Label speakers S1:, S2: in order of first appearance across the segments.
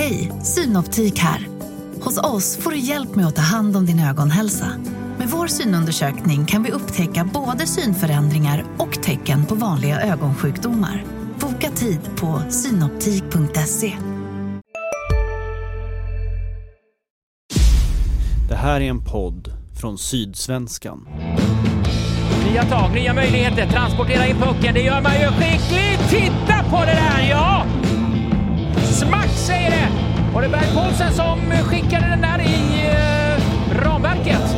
S1: Hej, Synoptik här. Hos oss får du hjälp med att ta hand om din ögonhälsa. Med vår synundersökning kan vi upptäcka både synförändringar och tecken på vanliga ögonsjukdomar. Boka tid på synoptik.se.
S2: Det här är en podd från Sydsvenskan.
S3: Nya tag, nya möjligheter, transportera in pucken, det gör man ju skickligt! Titta på det där, ja! Smack säger det! Och det är Berg Paulsen som skickade den där i eh, ramverket.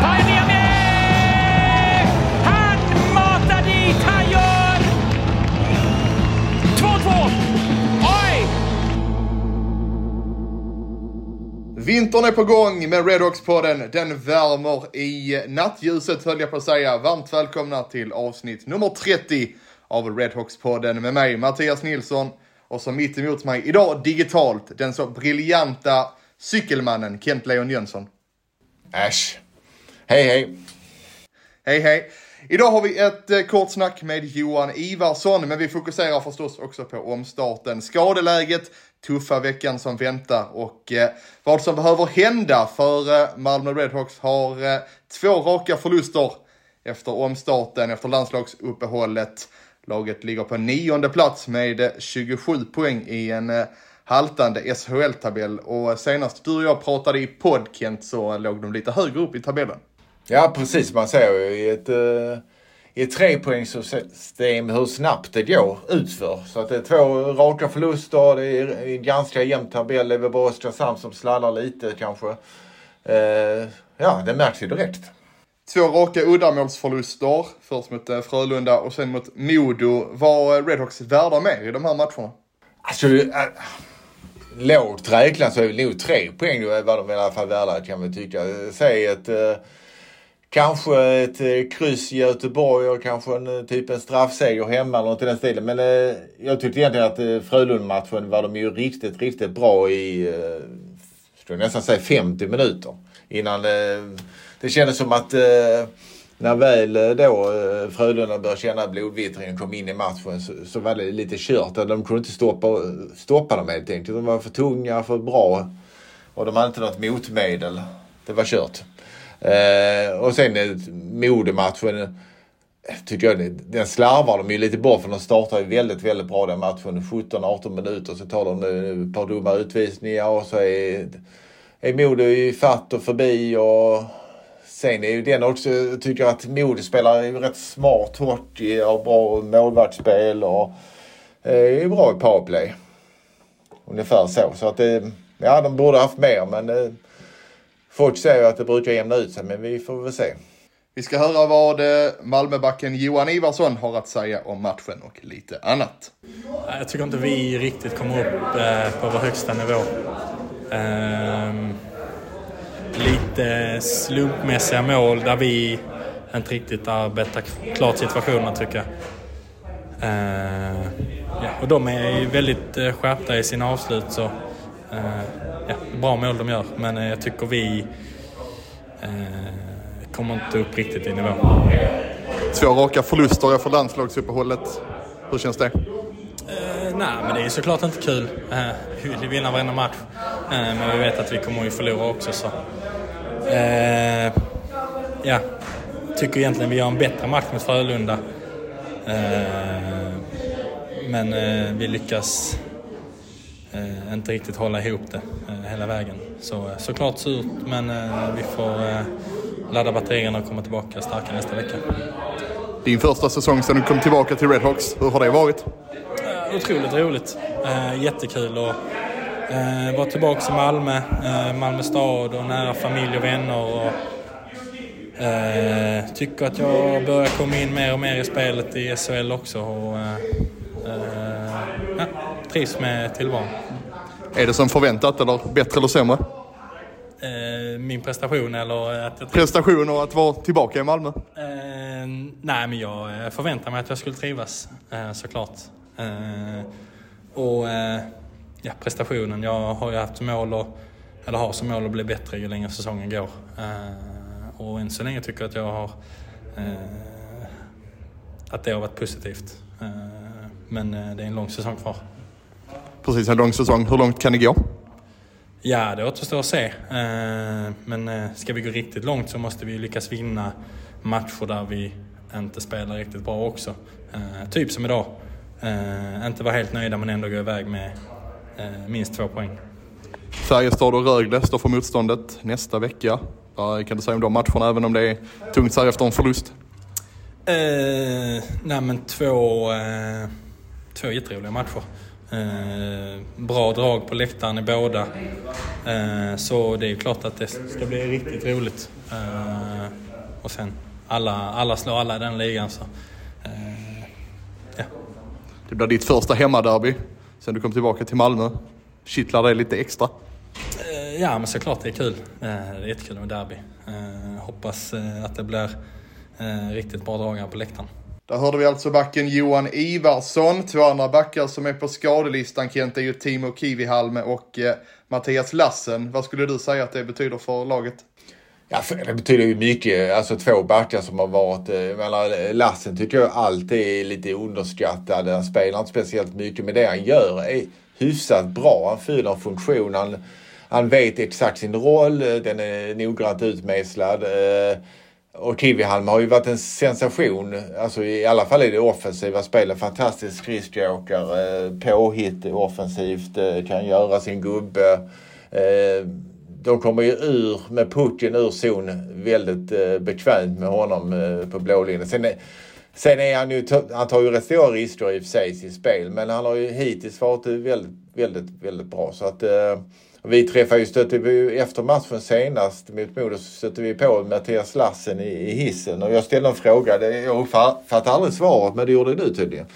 S3: Pajaniemi! Han matar dit, han gör 2-2! Oj!
S4: Vintern är på gång med Redhawks-podden. Den värmer i nattljuset höll jag på att säga. Varmt välkomna till avsnitt nummer 30 av Redhawks-podden med mig Mattias Nilsson och så mitt emot mig idag digitalt den så briljanta cykelmannen Kent Leon Jönsson.
S5: Äsch. Hej hej.
S4: Hej hej! Idag har vi ett eh, kort snack med Johan Ivarsson, men vi fokuserar förstås också på omstarten, skadeläget, tuffa veckan som väntar och eh, vad som behöver hända för eh, Malmö Redhawks har eh, två raka förluster efter omstarten, efter landslagsuppehållet. Laget ligger på nionde plats med 27 poäng i en eh, haltande SHL-tabell och senast du och jag pratade i podd Kent, så låg de lite högre upp i tabellen.
S5: Ja precis, man ser ju i ett, uh, i ett trepoängssystem hur snabbt det går utför. Så att det är två raka förluster, det är en ganska jämn tabell. Det är väl bara Oskarshamn som slallar lite kanske. Uh, ja, det märks ju direkt.
S4: Två raka uddamålsförluster. Först mot eh, Frölunda och sen mot Modo. Var eh, Redhawks värda mer i de här matcherna?
S5: Alltså, äh, lågt räknat så är det nog tre poäng då var de i alla fall värda kan man tycka. Säg ett eh, Kanske ett eh, kryss i Göteborg och kanske en typ en straffseger hemma eller något i den stilen. Men eh, jag tyckte egentligen att eh, Frölunda-matchen var de ju riktigt, riktigt bra i, eh, skulle nästan säga 50 minuter. Innan det kändes som att eh, när väl eh, då eh, Frölunda började känna blodvittringen kom in i matchen så, så var det lite kört. De kunde inte stoppa, stoppa dem helt enkelt. De var för tunga, för bra. Och de hade inte något motmedel. Det var kört. Eh, och sen eh, Modematchen eh, tycker jag den slarvar de ju lite bort för de startar ju väldigt, väldigt bra den matchen. 17-18 minuter så tar de eh, ett par dumma utvisningar och så är, är Modo i fatt och förbi och sen är ju den också, jag tycker att Modo spelar ju rätt smart hockey och bra målvaktsspel och är bra i powerplay. Ungefär så. Så att det, ja de borde haft mer men det, Folk säger ju att det brukar jämna ut sig, men vi får väl se.
S4: Vi ska höra vad eh, Malmöbacken Johan Ivarsson har att säga om matchen och lite annat.
S6: Jag tycker inte vi riktigt kommer upp eh, på vår högsta nivå. Ehm, lite slumpmässiga mål där vi inte riktigt arbetar klart situationerna tycker jag. Ehm, ja, och de är ju väldigt eh, skärpta i sina avslut så ja, bra mål de gör, men jag tycker vi kommer inte upp riktigt i nivå.
S4: Två raka förluster efter landslagsuppehållet. Hur känns det?
S6: Nej, men det är såklart inte kul. Vi vill vinna varenda match. Men vi vet att vi kommer att förlora också. Så. Eh, ja, tycker egentligen vi gör en bättre match mot Frölunda. Eh, men eh, vi lyckas eh, inte riktigt hålla ihop det eh, hela vägen. Så såklart surt, men eh, vi får eh, ladda batterierna och komma tillbaka starka nästa vecka.
S4: Din första säsong sedan du kom tillbaka till Redhawks, hur har det varit?
S6: Eh, otroligt roligt. Eh, jättekul att eh, vara tillbaka i Malmö, eh, Malmö stad och nära familj och vänner. Och, eh, tycker att jag börjar komma in mer och mer i spelet i SHL också. Och, eh, eh, ja, trivs med tillvaron.
S4: Är det som förväntat eller bättre eller sämre?
S6: Eh, min prestation eller att jag
S4: Prestation och att vara tillbaka i Malmö?
S6: Nej, men jag förväntade mig att jag skulle trivas såklart. Och ja, prestationen. Jag har ju haft som mål och, eller har som mål att bli bättre ju längre säsongen går. Eh, och än så länge tycker jag att jag har eh, att det har varit positivt. Eh, men eh, det är en lång säsong kvar.
S4: precis en lång säsong. Hur långt kan det gå?
S6: Ja, det återstår att se. Eh, men eh, ska vi gå riktigt långt så måste vi lyckas vinna matcher där vi inte spelar riktigt bra också. Typ som idag. Inte vara helt nöjda men ändå gå iväg med minst två poäng.
S4: Färjestad och Rögle står för motståndet nästa vecka. Vad kan du säga om de matcherna även om det är tungt så här efter en förlust?
S6: Eh, nej men två, eh, två jätteroliga matcher. Eh, bra drag på läktaren i båda. Eh, så det är klart att det ska bli riktigt roligt. Eh, och sen alla, alla slår alla i den ligan så. Eh, ja.
S4: Det blir ditt första hemmaderby sen du kom tillbaka till Malmö. Kittlar det lite extra?
S6: Eh, ja men såklart det är kul. Eh, det är jättekul med derby. Hoppas att det blir riktigt bra dragare på läktaren.
S4: Där hörde vi alltså backen Johan Ivarsson. Två andra backar som är på skadelistan Kent är ju Timo Kivihalme och eh, Mattias Lassen. Vad skulle du säga att det betyder för laget?
S5: Ja, det betyder ju mycket. Alltså två backar som har varit... Eh, menar, Lassen tycker jag alltid är lite underskattad. Han spelar inte speciellt mycket men det han gör är hyfsat bra. Han fyller en funktion. Han, han vet exakt sin roll. Den är noggrant utmejslad. Eh, och Kivihalm har ju varit en sensation. Alltså i alla fall i det offensiva spelet. Fantastisk skridskoåkare. Eh, påhitt offensivt. Kan göra sin gubbe. De kommer ju ur med pucken ur zon väldigt eh, bekvämt med honom eh, på blålinjen. Sen, sen är han ju, han tar ju rätt stora risker i och för sig i sitt spel. Men han har ju hittills varit väldigt, väldigt, väldigt bra. Så att eh, vi träffade ju, stötte vi efter matchen senast mot Modo så stötte vi på Mattias Lassen i, i hissen och jag ställde en fråga. Jag uppfattade aldrig svaret men det gjorde du tydligen.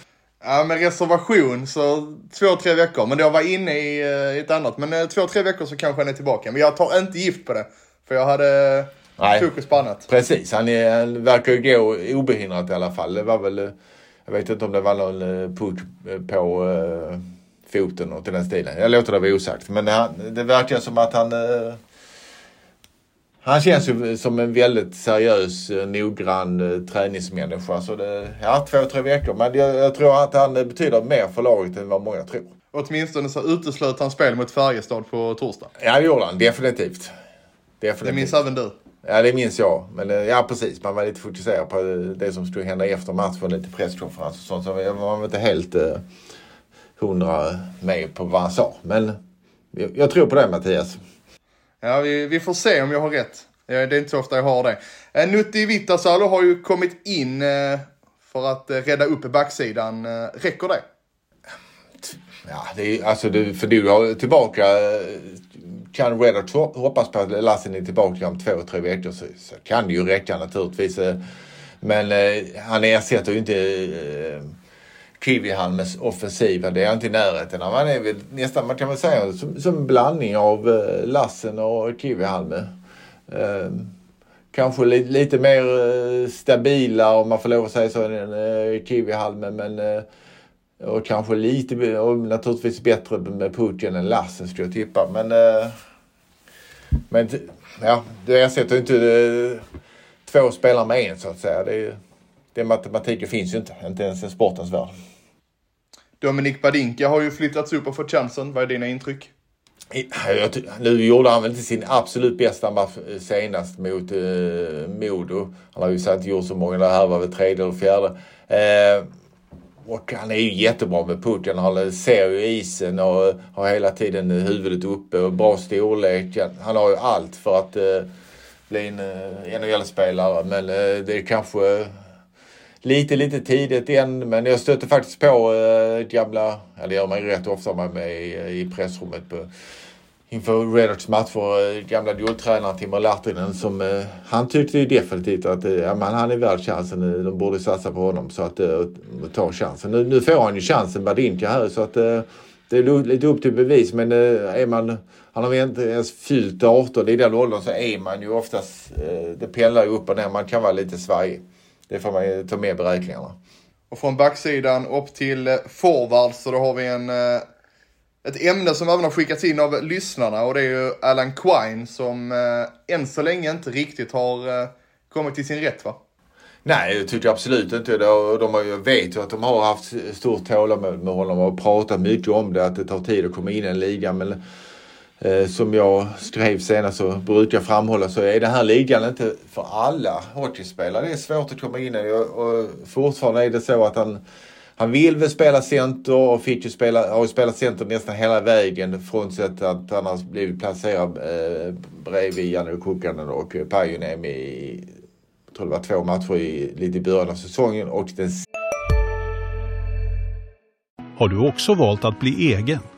S4: Ja, med reservation så två, tre veckor. Men jag var inne i, i eh, ett annat. Men eh, två, tre veckor så kanske han är tillbaka. Men jag tar inte gift på det. För jag hade Nej. fokus på annat.
S5: Precis, han, är, han verkar ju gå obehindrat i alla fall. Det var väl, jag vet inte om det var någon eh, push på foten och till den stilen. Jag låter det vara osagt. Men det, det verkar som att han... Eh, han känns ju som en väldigt seriös, eh, noggrann eh, träningsmänniska. Så det, ja, två, tre veckor. Men jag, jag tror att han betyder mer för laget än vad många tror.
S4: Åtminstone så uteslöt han spel mot Färjestad på torsdag.
S5: Ja, det gjorde han. Definitivt.
S4: Definitivt. Det minns även du.
S5: Ja, det minns jag. Men ja, precis. Man var lite fokuserad på det som skulle hända efter matchen. Lite presskonferens och sånt. Så man var inte helt hundra med på vad han sa. Men jag tror på det Mattias.
S4: Ja, vi, vi får se om jag har rätt. Det är inte så ofta jag har det. Eh, Nutti Vittasalo har ju kommit in eh, för att eh, rädda upp backsidan. Räcker det?
S5: Ja, det är, alltså du, för du har tillbaka kan Reddart hoppas på att Lassen är tillbaka om två, tre veckor så, så kan det ju räcka naturligtvis. Men han ersätter ju inte Kivihalmes offensiva. Det är inte i närheten av. Han är väl nästan, man kan väl säga, som, som en blandning av eh, Lassen och Kivihalme. Eh, kanske li, lite mer eh, stabila om man får lov att säga så än eh, Kivihalme. Men, eh, och kanske lite, och naturligtvis bättre med Putin än Lassen skulle jag tippa. Men, eh, men ja, det ersätter ju inte eh, två spelare med en så att säga. Det är, den matematiken finns ju inte, inte ens i sportens värld.
S4: Dominik Badinka har ju flyttats upp och fått chansen. Vad är dina intryck?
S5: Nu gjorde han väl inte sin absolut bästa match eh, senast mot eh, Modo. Han har ju sagt gjort så många, det här var väl tredje eller fjärde. Eh, och han är ju jättebra med pucken. Han ser ju isen och har hela tiden huvudet uppe och bra storlek. Han har ju allt för att eh, bli en eh, NHL-spelare. Men eh, det är kanske lite, lite tidigt än. Men jag stötte faktiskt på äh, gamla, eller det gör man ju rätt ofta med, mig i, pressrummet på, inför Redhawks matcher, eh, gamla guldtränaren Timo Lahtinen som äh, han tyckte ju definitivt att äh, ja, man, han är värd chansen. De borde satsa på honom så att äh, ta chansen. Nu, nu får han ju chansen, Badinka här så att äh, det är lite upp till bevis men är man, han har inte ens fyllt 18 i den åldern så är man ju oftast, det pendlar ju upp och ner, man kan vara lite svajig. Det får man ju ta med i beräkningarna.
S4: Och från backsidan upp till eh, forward så då har vi en, eh, ett ämne som även har skickats in av lyssnarna och det är ju Alan Quine som eh, än så länge inte riktigt har kommit till sin rätt va?
S5: Nej, jag tycker absolut inte det. De har, jag vet ju att de har haft stort tålamod med honom och pratat mycket om det, att det tar tid att komma in i en liga. Men Eh, som jag skrev senast så brukar jag framhålla så är den här ligan inte för alla hockeyspelare. Det är svårt att komma in i och, och fortfarande är det så att han han vill väl spela center och Fitch spela, har ju spelat center nästan hela vägen frånsett att han har blivit placerad eh, bredvid Janne Kukkanen och Pajuniemi i, jag tror det var två matcher i, lite i början av säsongen och den
S7: Har du också valt att bli egen?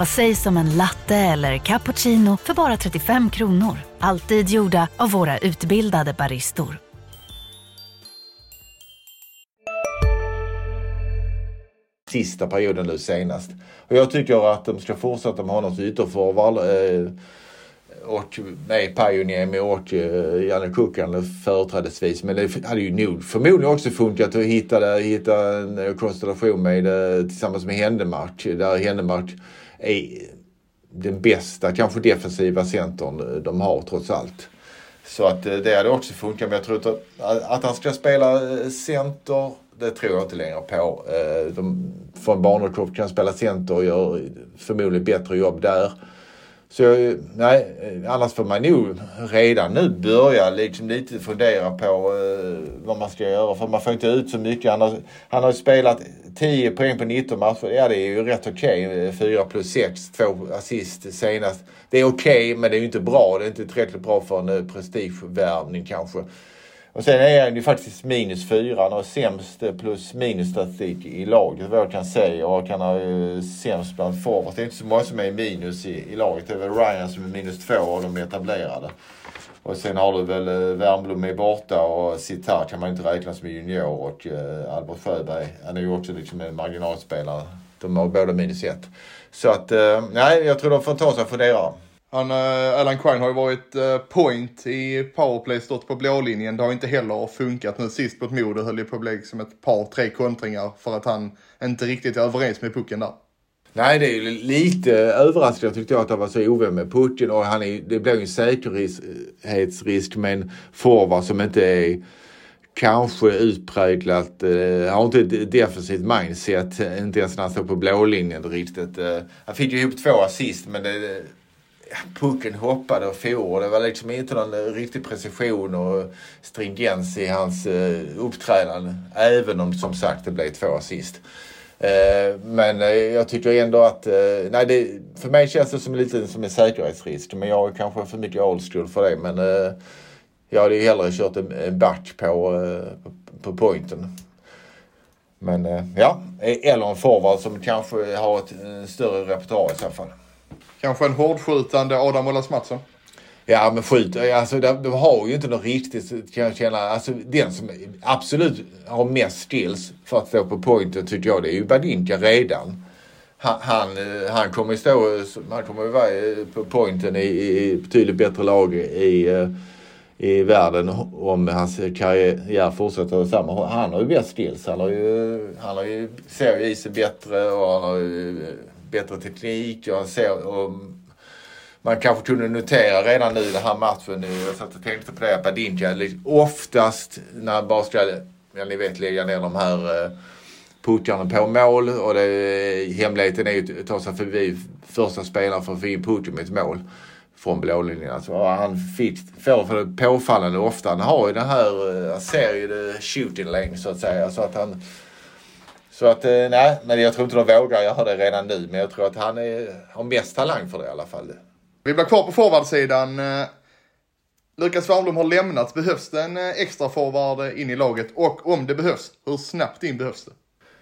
S1: Vad sägs om en latte eller cappuccino för bara 35 kronor? Alltid gjorda av våra utbildade baristor.
S5: sista perioden nu senast. Och jag tycker att de ska fortsätta med honom som ytterforward. Eh, och med Pajuniemi och eh, Janne Kukan företrädesvis. Men det hade ju nog förmodligen också funkat att hitta, hitta en konstellation med eh, tillsammans med Händemark. Där Händemark är den bästa, kanske defensiva centern de har trots allt. Så att eh, det hade också funkat. Men jag tror att, att han ska spela eh, center, det tror jag inte längre på. Eh, de, från Barnekow kan spela center och gör förmodligen bättre jobb där. Så jag, nej, annars får man nog redan nu börja liksom lite fundera på eh, vad man ska göra. För man får inte ut så mycket. Han har, han har spelat 10 poäng på 19 matcher. Ja, det är ju rätt okej. Eh, okay. 4 plus 6, 2 assist senast. Det är okej, okay, men det är ju inte bra. Det är inte tillräckligt bra för en eh, prestigevärvning kanske. Och sen är han ju faktiskt minus fyra. Han har sämst eh, plus minus statistik i laget vad jag kan säga. Och han har ju sämst bland forwards. Det är inte så många som är minus i, i laget. Det är väl Ryan som är minus två av de etablerade. Och sen har du väl eh, Wernbloom är borta och Sitar kan man inte räkna som junior. Och eh, Albert Sjöberg, han är ju också liksom en marginalspelare. De har båda minus ett. Så att, eh, nej, jag tror de får ta sig en funderare.
S4: Han, eh, Alan Quine har ju varit eh, point i powerplay, stått på blålinjen. Det har inte heller funkat nu sist mot Modo höll ju på att bli som ett par, tre kontringar för att han inte riktigt är överens med pucken där.
S5: Nej, det är ju lite överraskande tyckte jag att han var så ovän med pucken och han är, det blir ju en säkerhetsrisk med en forward som inte är kanske utpräglat, eh, har inte ett defensivt mindset, inte ens när han står på blålinjen riktigt. Eh, han fick ju ihop två assist men det, pucken hoppade och for. Det var liksom inte någon riktig precision och stringens i hans eh, uppträdande. Även om som sagt det blev två assist. Eh, men eh, jag tycker ändå att, nej det, för mig känns det som lite som en säkerhetsrisk. Men jag är kanske för mycket old school för det. Men jag hade ju hellre kört en, back på, på, pointen. Men ja, e- eller en forward som kanske har ett, större repertoar i så fall.
S4: Kanske en hårdskjutande Adam Ollas Mattsson?
S5: Ja men skjut, alltså de har ju inte något riktigt kan jag känna. Alltså den som absolut har mest skills för att stå på pointen tycker jag det är ju Badinka redan. Han, han, han kommer stå, han kommer ju vara eh, på pointen i, i betydligt bättre lag i, i eh, världen om hans karriär fortsätter samma. Han har ju bäst skills. Han har ju, han har ju, ser ju isen bättre och han har ju bättre teknik. Jag ser, och man kanske kunde notera redan nu i den här matchen, eh, jag satt och tänkte på det, att Badinja oftast när han bara ska, ja, ni vet, lägga ner de här eh, puttarna på mål och det, eh, hemligheten är ju att ta sig förbi första spelaren för att få in putten med ett mål från blålinjen. Alltså, han fick, får för påfallande ofta. Han har ju den här, han ser ju det shooting lane så att säga. Så att han så att eh, nej, men jag tror inte de vågar göra det redan nu. Men jag tror att han är, har mest talang för det i alla fall.
S4: Vi blir kvar på forwardsidan. Eh, Lukas Wernbloom har lämnat. Behövs det en eh, extra forward in i laget? Och om det behövs, hur snabbt in behövs det?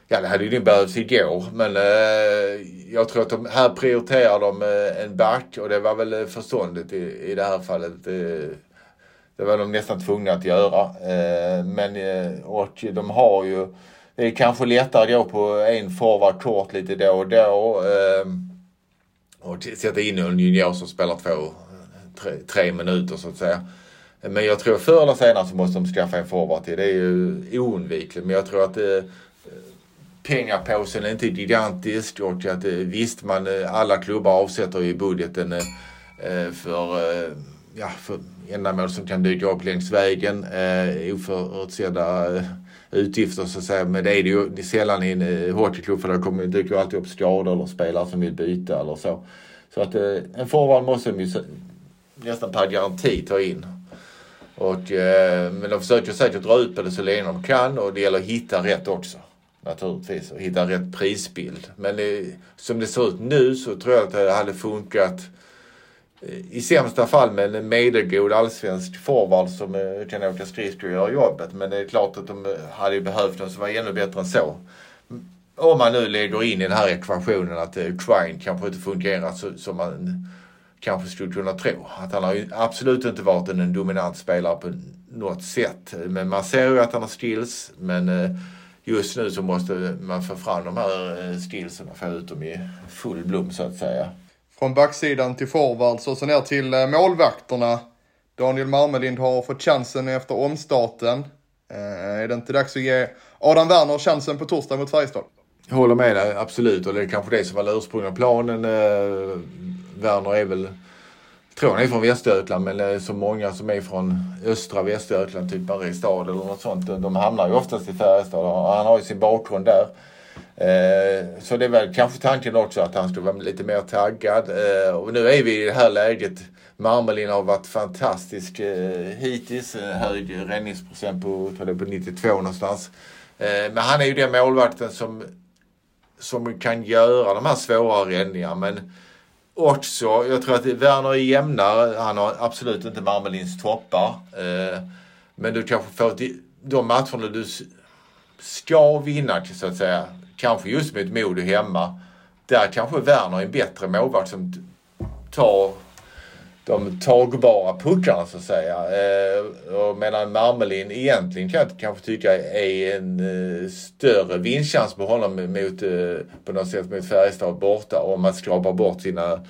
S5: Ja, det hade ju behövts igår. Men eh, jag tror att de, här prioriterar de eh, en back och det var väl förståndigt i, i det här fallet. Eh, det var de nästan tvungna att göra. men, och de har ju det är kanske lättare att gå på en forward kort lite då och då. Eh, och sätta in en junior som spelar två, tre, tre minuter så att säga. Men jag tror förr eller senare så måste de skaffa en forward till. Det är ju oundvikligt. Men jag tror att eh, pengapåsen är inte gigantisk och att eh, visst man eh, alla klubbar avsätter i budgeten eh, eh, för, eh, ja, för ändamål som kan dyka upp längs vägen. Eh, oförutsedda eh, utgifter så att säga. Men det är det ju sällan i en eh, hockeyklubb för det kommer, dyker ju alltid upp skador eller spelare som vill byta eller så. Så att eh, en forward måste de ju nästan per garanti ta in. Och, eh, men de försöker säkert dra ut på det så länge de kan och det gäller att hitta rätt också. Naturligtvis och hitta rätt prisbild. Men eh, som det ser ut nu så tror jag att det hade funkat Eh, i sämsta fall med en medelgod allsvensk forward som eh, kan åka skridskor och göra jobbet. Men det är klart att de eh, hade behövt någon som var ännu bättre än så. Om man nu lägger in i den här ekvationen att Quine kanske inte fungerar så, som man kanske skulle kunna tro. Att han har ju absolut inte varit en dominant spelare på något sätt. Men man ser ju att han har skills. Men just nu så måste man få fram de här skillsen och få ut dem i full blom så att säga.
S4: Från backsidan till forwards och så ner till eh, målvakterna. Daniel Marmelind har fått chansen efter omstarten. Eh, är det inte dags att ge Adam Werner chansen på torsdag mot Färjestad?
S5: Jag håller med dig, absolut. Och det är kanske det som var den ursprungliga planen. Eh, Werner är väl, tror han är från Västergötland, men så många som är från östra Västergötland, typ Mariestad eller något sånt, de hamnar ju oftast i Färjestad. Han har ju sin bakgrund där. Eh, så det är väl kanske tanken också att han skulle vara lite mer taggad. Eh, och nu är vi i det här läget. Marmelin har varit fantastisk eh, hittills. Hög räddningsprocent på, på 92 någonstans. Men han är ju den målvakten som, som kan göra de här svåra räddningarna. Men också, jag tror att Werner är jämnare. Han har absolut inte Marmelins toppar. Men du kanske får de matcherna du ska vinna så att säga. Kanske just mot Modo hemma. Där kanske Werner är en bättre målvakt som tar de tagbara puckarna så att säga. Eh, och medan Marmelin egentligen kan jag kanske tycka är en eh, större vinstchans på honom mot, eh, på något sätt mot Färjestad borta om man skrapar bort sina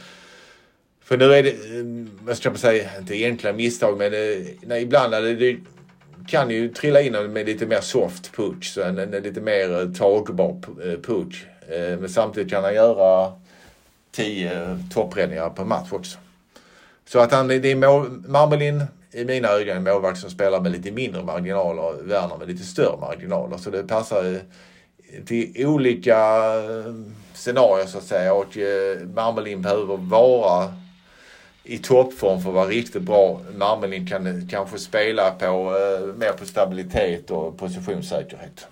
S5: för nu är det, eh, vad ska man säga, inte enkla misstag men eh, nej, ibland är det kan ju trilla in med lite mer soft putch, så en, en lite mer eh, tagbar eh, push. Eh, men samtidigt kan han göra 10 toppräddningar på match också. Så att han, det är Marmelin i mina ögon en målvakt som spelar med lite mindre marginaler, Werner med lite större marginaler. Så det passar till olika scenarier så att säga och Marmelin behöver vara i toppform för att vara riktigt bra. Marmelin kan kanske spela på eh, mer på stabilitet och positionssäkerhet.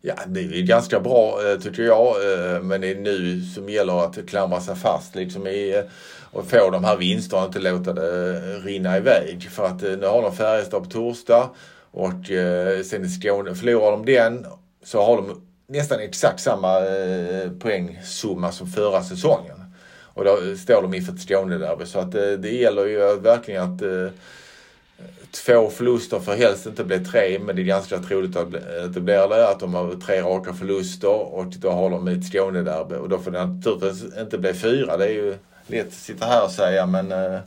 S5: Ja, det är ganska bra eh, tycker jag. Eh, men det är nu som gäller att klamra sig fast liksom i eh, och få de här vinsterna och inte låta det rinna iväg. För att nu har de Färjestad på torsdag och sen i Skåne, förlorar de den så har de nästan exakt samma eh, poängsumma som förra säsongen. Och då står de inför ett Skånederby. Så att eh, det gäller ju verkligen att eh, två förluster får helst inte bli tre, men det är ganska troligt att det blir det. Att de har tre raka förluster och då har de ett Skånederby och då får det naturligtvis inte bli fyra. Det är ju lätt att sitta här och säga men eh,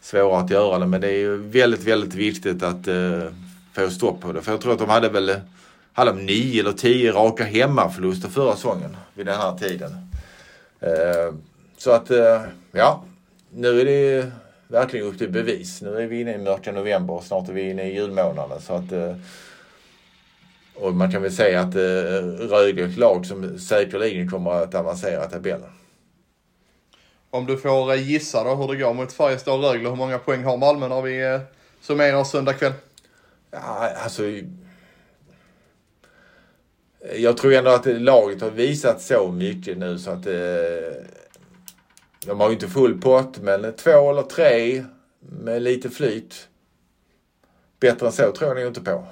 S5: svårare att göra det. Men det är ju väldigt, väldigt viktigt att eh, få stopp på det. För jag tror att de hade väl hade de nio eller tio raka hemmaförluster förra säsongen vid den här tiden. Eh, så att, eh, ja, nu är det verkligen upp till bevis. Nu är vi inne i mörka november och snart är vi inne i julmånaden. Så att, eh, och man kan väl säga att Rögle är ett lag som säkerligen kommer att avancera tabellen.
S4: Om du får gissa då hur det går mot Färjestad och Rögle, hur många poäng har Malmö när vi summerar söndag kväll?
S5: Ja, alltså jag tror ändå att laget har visat så mycket nu så att eh, de har ju inte full pott men två eller tre med lite flyt. Bättre än så tror jag nog inte på.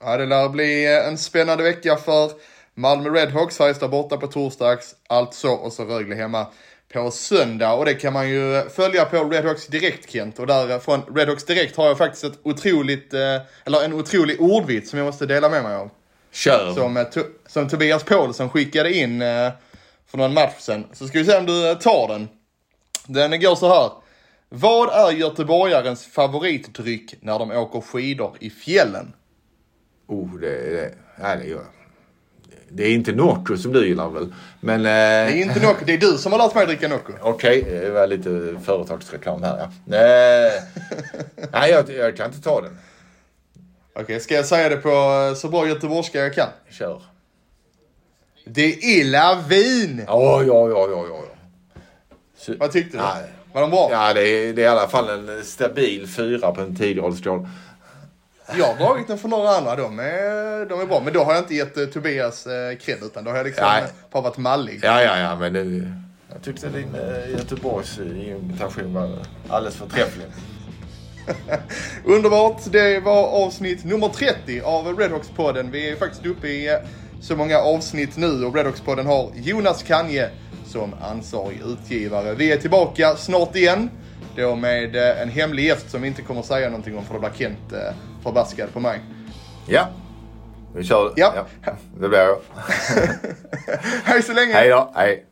S4: Ja, det lär bli en spännande vecka för Malmö Redhawks. Färjestad borta på torsdags, alltså och så Rögle hemma på söndag och det kan man ju följa på Redhawks Direkt Kent och där från Redhawks Direkt har jag faktiskt ett otroligt, eh, eller en otrolig ordvits som jag måste dela med mig av.
S5: Kör.
S4: Som, eh, som Tobias Paulsson skickade in eh, för någon match sen. Så ska vi se om du eh, tar den. Den går så här. Vad är göteborgarens favoritdryck när de åker skidor i fjällen?
S5: Oh, det, det, nej, det, gör- det är inte Nocco som du gillar väl? Men... Eh,
S4: Det är inte Nocco, det är du som har lärt mig dricka Nocco.
S5: Okej, det var lite företagsreklam här ja. Eh, nej, jag, jag kan inte ta den.
S4: Okej, ska jag säga det på eh, så bra göteborgska jag kan?
S5: Kör.
S4: Det är lavin!
S5: Ja, ja, ja, ja, ja. Så-
S4: Vad tyckte du?
S5: Nej.
S4: Var de bra?
S5: Ja, det är, det är i alla fall en stabil fyra på en tiogradsskala.
S4: Jag har dragit den för några andra, de är, de är bra. Men då har jag inte gett uh, Tobias uh, cred utan då har jag liksom
S5: Nej.
S4: bara varit mallig.
S5: Ja, ja, ja, men det, jag tyckte din uh, Göteborgs imitation var alldeles förträfflig.
S4: Underbart! Det var avsnitt nummer 30 av Redhawks-podden. Vi är faktiskt uppe i eh, så många avsnitt nu och Redhawks-podden har Jonas Kanje som ansvarig utgivare. Vi är tillbaka snart igen. Då med eh, en hemlig gäst som vi inte kommer säga någonting om för då blir Kent eh, förbaskad på mig.
S5: Ja, vi kör.
S4: Ja.
S5: det blir jag.
S4: Hej så länge!
S5: Hej då, hej.